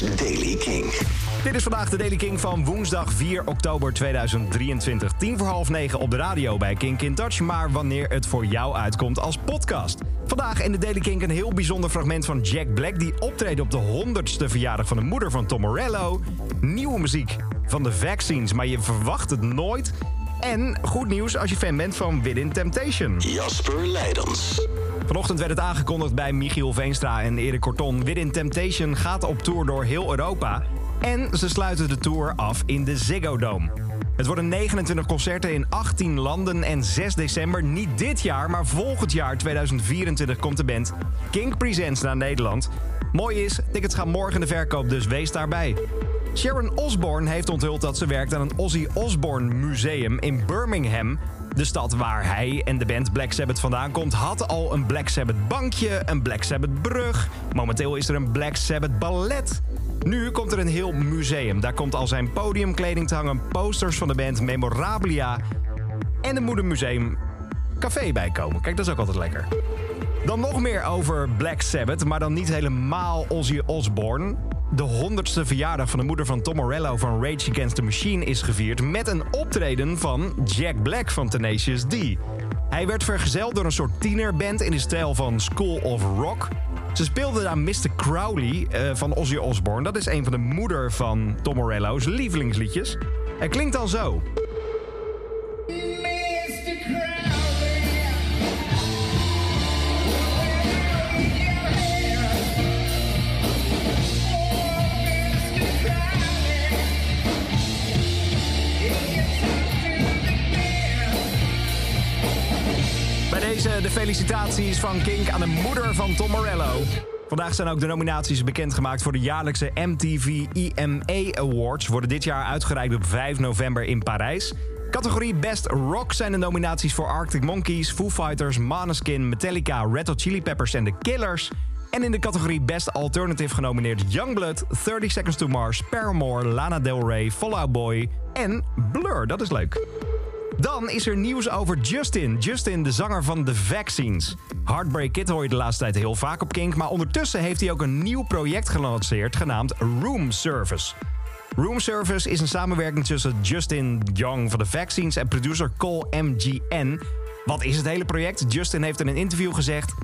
Daily King. Dit is vandaag de Daily King van woensdag 4 oktober 2023. 10 voor half 9 op de radio bij King in Touch. Maar wanneer het voor jou uitkomt als podcast. Vandaag in de Daily King een heel bijzonder fragment van Jack Black... die optreedt op de 100ste verjaardag van de moeder van Tom Morello. Nieuwe muziek van de Vaccines, maar je verwacht het nooit... En goed nieuws als je fan bent van Within Temptation. Jasper Leidens. Vanochtend werd het aangekondigd bij Michiel Veenstra en Erik Korton. Within Temptation gaat op tour door heel Europa. En ze sluiten de tour af in de Ziggo Dome. Het worden 29 concerten in 18 landen en 6 december. Niet dit jaar, maar volgend jaar 2024 komt de band King Presents naar Nederland. Mooi is, tickets gaan morgen in de verkoop, dus wees daarbij. Sharon Osbourne heeft onthuld dat ze werkt aan een Ozzy Osbourne museum in Birmingham. De stad waar hij en de band Black Sabbath vandaan komt, had al een Black Sabbath bankje, een Black Sabbath brug. Momenteel is er een Black Sabbath ballet. Nu komt er een heel museum. Daar komt al zijn podiumkleding te hangen, posters van de band, memorabilia en een museum café bij komen. Kijk, dat is ook altijd lekker. Dan nog meer over Black Sabbath, maar dan niet helemaal Ozzy Osbourne. De 100ste verjaardag van de moeder van Tom Morello van Rage Against the Machine is gevierd met een optreden van Jack Black van Tenacious D. Hij werd vergezeld door een soort tienerband in de stijl van School of Rock. Ze speelden daar Mr. Crowley uh, van Ozzy Osbourne. Dat is een van de moeder van Tom Morello's lievelingsliedjes. Het klinkt al zo. De felicitaties van Kink aan de moeder van Tom Morello. Vandaag zijn ook de nominaties bekendgemaakt voor de jaarlijkse MTV EMA Awards. Worden dit jaar uitgereikt op 5 november in Parijs. Categorie Best Rock zijn de nominaties voor Arctic Monkeys, Foo Fighters, Maneskin, Metallica, Red Hot Chili Peppers en The Killers. En in de categorie Best Alternative genomineerd Youngblood, 30 Seconds to Mars, Paramore, Lana Del Rey, Fallout Boy en Blur. Dat is leuk. Dan is er nieuws over Justin. Justin, de zanger van The Vaccines. Heartbreak Kid hoor je de laatste tijd heel vaak op Kink... maar ondertussen heeft hij ook een nieuw project gelanceerd... genaamd Room Service. Room Service is een samenwerking tussen Justin Young van The Vaccines... en producer Cole MGN. Wat is het hele project? Justin heeft in een interview gezegd...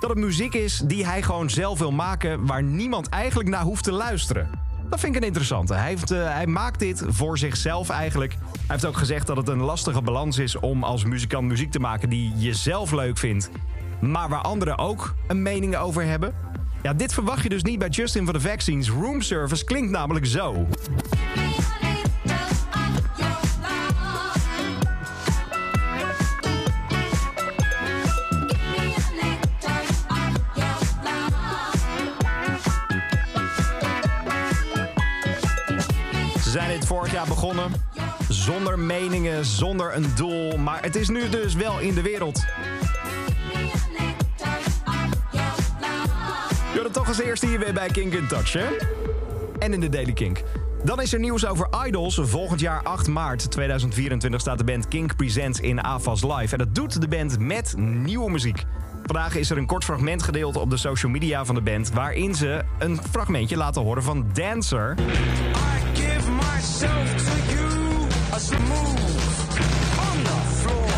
dat het muziek is die hij gewoon zelf wil maken... waar niemand eigenlijk naar hoeft te luisteren. Dat vind ik een interessante. Hij, heeft, uh, hij maakt dit voor zichzelf eigenlijk. Hij heeft ook gezegd dat het een lastige balans is om als muzikant muziek te maken die je zelf leuk vindt, maar waar anderen ook een mening over hebben. Ja, dit verwacht je dus niet bij Justin van de Vaccines. Room service klinkt namelijk zo. Ze zijn dit vorig jaar begonnen. Zonder meningen, zonder een doel. Maar het is nu dus wel in de wereld. Je het toch als eerste hier weer bij Kink in Touch, hè? En in de Daily Kink. Dan is er nieuws over Idols. Volgend jaar 8 maart 2024 staat de band Kink Presents in AFAS Live. En dat doet de band met nieuwe muziek. Vandaag is er een kort fragment gedeeld op de social media van de band... waarin ze een fragmentje laten horen van Dancer myself to you on the floor.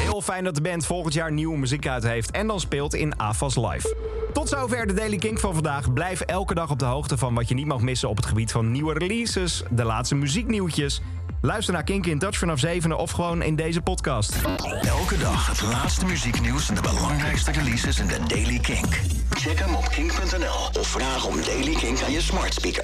Heel fijn dat de band volgend jaar nieuwe muziek uit heeft en dan speelt in AFAS Live. Tot zover de Daily Kink van vandaag. Blijf elke dag op de hoogte van wat je niet mag missen op het gebied van nieuwe releases, de laatste muzieknieuwtjes Luister naar Kink in Touch vanaf 7 of gewoon in deze podcast. Elke dag het laatste muzieknieuws en de belangrijkste releases in de Daily Kink. Check hem op kink.nl of vraag om Daily Kink aan je smart speaker.